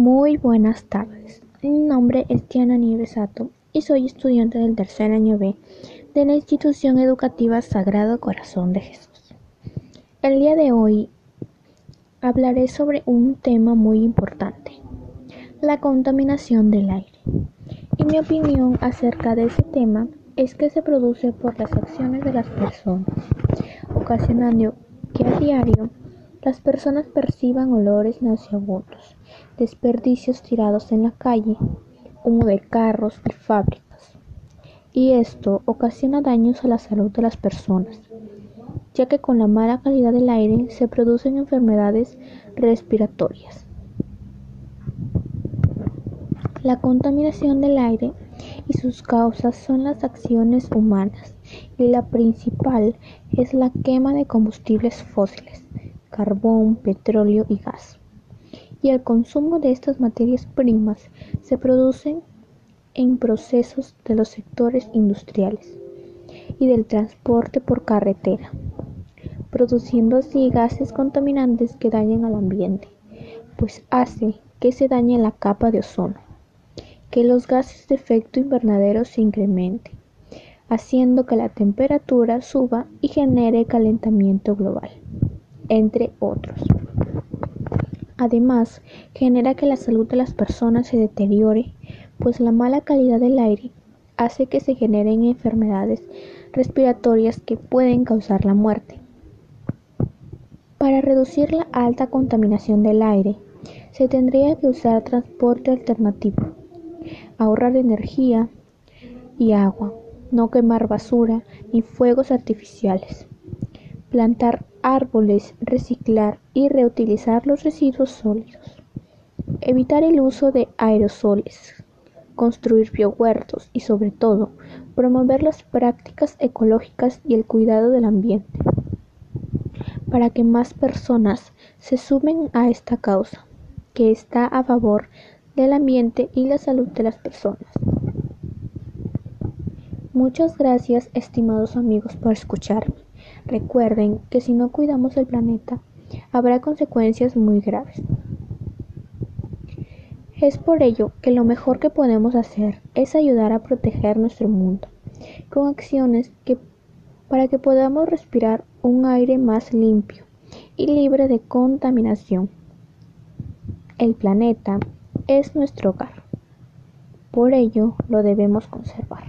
Muy buenas tardes. Mi nombre es Diana Nieves Sato y soy estudiante del tercer año B de la institución educativa Sagrado Corazón de Jesús. El día de hoy hablaré sobre un tema muy importante, la contaminación del aire. Y mi opinión acerca de ese tema es que se produce por las acciones de las personas, ocasionando que a diario las personas perciban olores nauseabundos, desperdicios tirados en la calle, humo de carros y fábricas. Y esto ocasiona daños a la salud de las personas, ya que con la mala calidad del aire se producen enfermedades respiratorias. La contaminación del aire y sus causas son las acciones humanas y la principal es la quema de combustibles fósiles carbón, petróleo y gas. Y el consumo de estas materias primas se produce en procesos de los sectores industriales y del transporte por carretera, produciendo así gases contaminantes que dañan al ambiente, pues hace que se dañe la capa de ozono, que los gases de efecto invernadero se incrementen, haciendo que la temperatura suba y genere calentamiento global entre otros. Además, genera que la salud de las personas se deteriore, pues la mala calidad del aire hace que se generen enfermedades respiratorias que pueden causar la muerte. Para reducir la alta contaminación del aire, se tendría que usar transporte alternativo, ahorrar energía y agua, no quemar basura ni fuegos artificiales, plantar árboles, reciclar y reutilizar los residuos sólidos, evitar el uso de aerosoles, construir biohuertos y sobre todo promover las prácticas ecológicas y el cuidado del ambiente, para que más personas se sumen a esta causa, que está a favor del ambiente y la salud de las personas. Muchas gracias, estimados amigos, por escucharme. Recuerden que si no cuidamos el planeta, habrá consecuencias muy graves. Es por ello que lo mejor que podemos hacer es ayudar a proteger nuestro mundo con acciones que para que podamos respirar un aire más limpio y libre de contaminación. El planeta es nuestro hogar. Por ello lo debemos conservar.